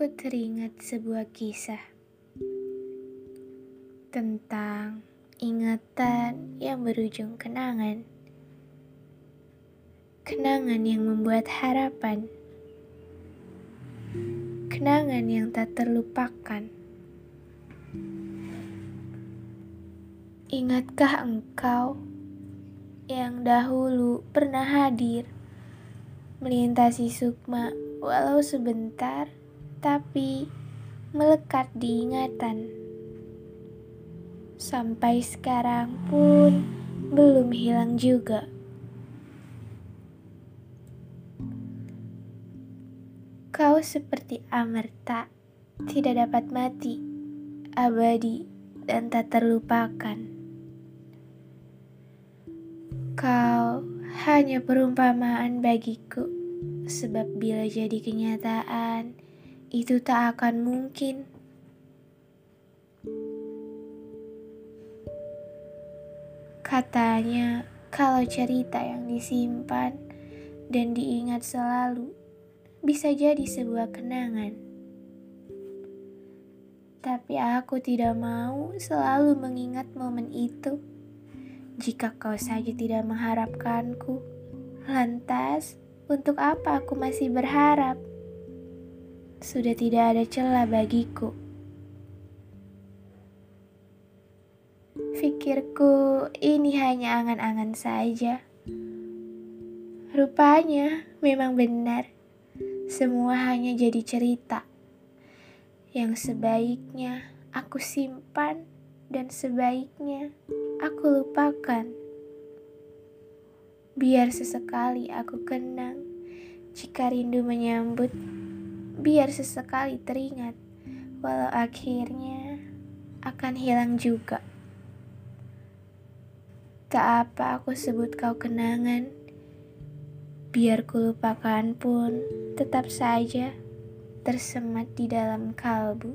Ku teringat sebuah kisah tentang ingatan yang berujung kenangan. Kenangan yang membuat harapan. Kenangan yang tak terlupakan. Ingatkah engkau yang dahulu pernah hadir melintasi sukma walau sebentar, tapi melekat di ingatan. Sampai sekarang pun belum hilang juga. Kau seperti amerta, tidak dapat mati, abadi, dan tak terlupakan. Kau hanya perumpamaan bagiku, sebab bila jadi kenyataan, itu tak akan mungkin. Katanya, kalau cerita yang disimpan dan diingat selalu bisa jadi sebuah kenangan. Tapi aku tidak mau selalu mengingat momen itu. Jika kau saja tidak mengharapkanku, lantas untuk apa aku masih berharap? Sudah tidak ada celah bagiku. Pikirku ini hanya angan-angan saja. Rupanya memang benar, semua hanya jadi cerita yang sebaiknya aku simpan dan sebaiknya aku lupakan. Biar sesekali aku kenang, jika rindu menyambut, biar sesekali teringat, walau akhirnya akan hilang juga. Tak apa aku sebut kau kenangan, biar ku lupakan pun tetap saja tersemat di dalam kalbu.